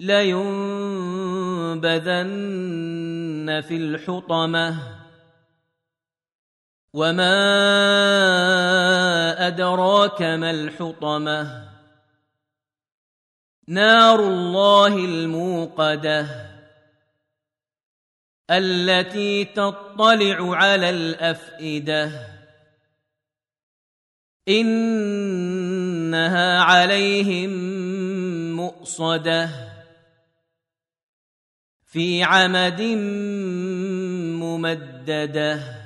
لينبذن في الحطمه وما ادراك ما الحطمه نار الله الموقده التي تطلع على الافئده انها عليهم مؤصده في عمد ممددة.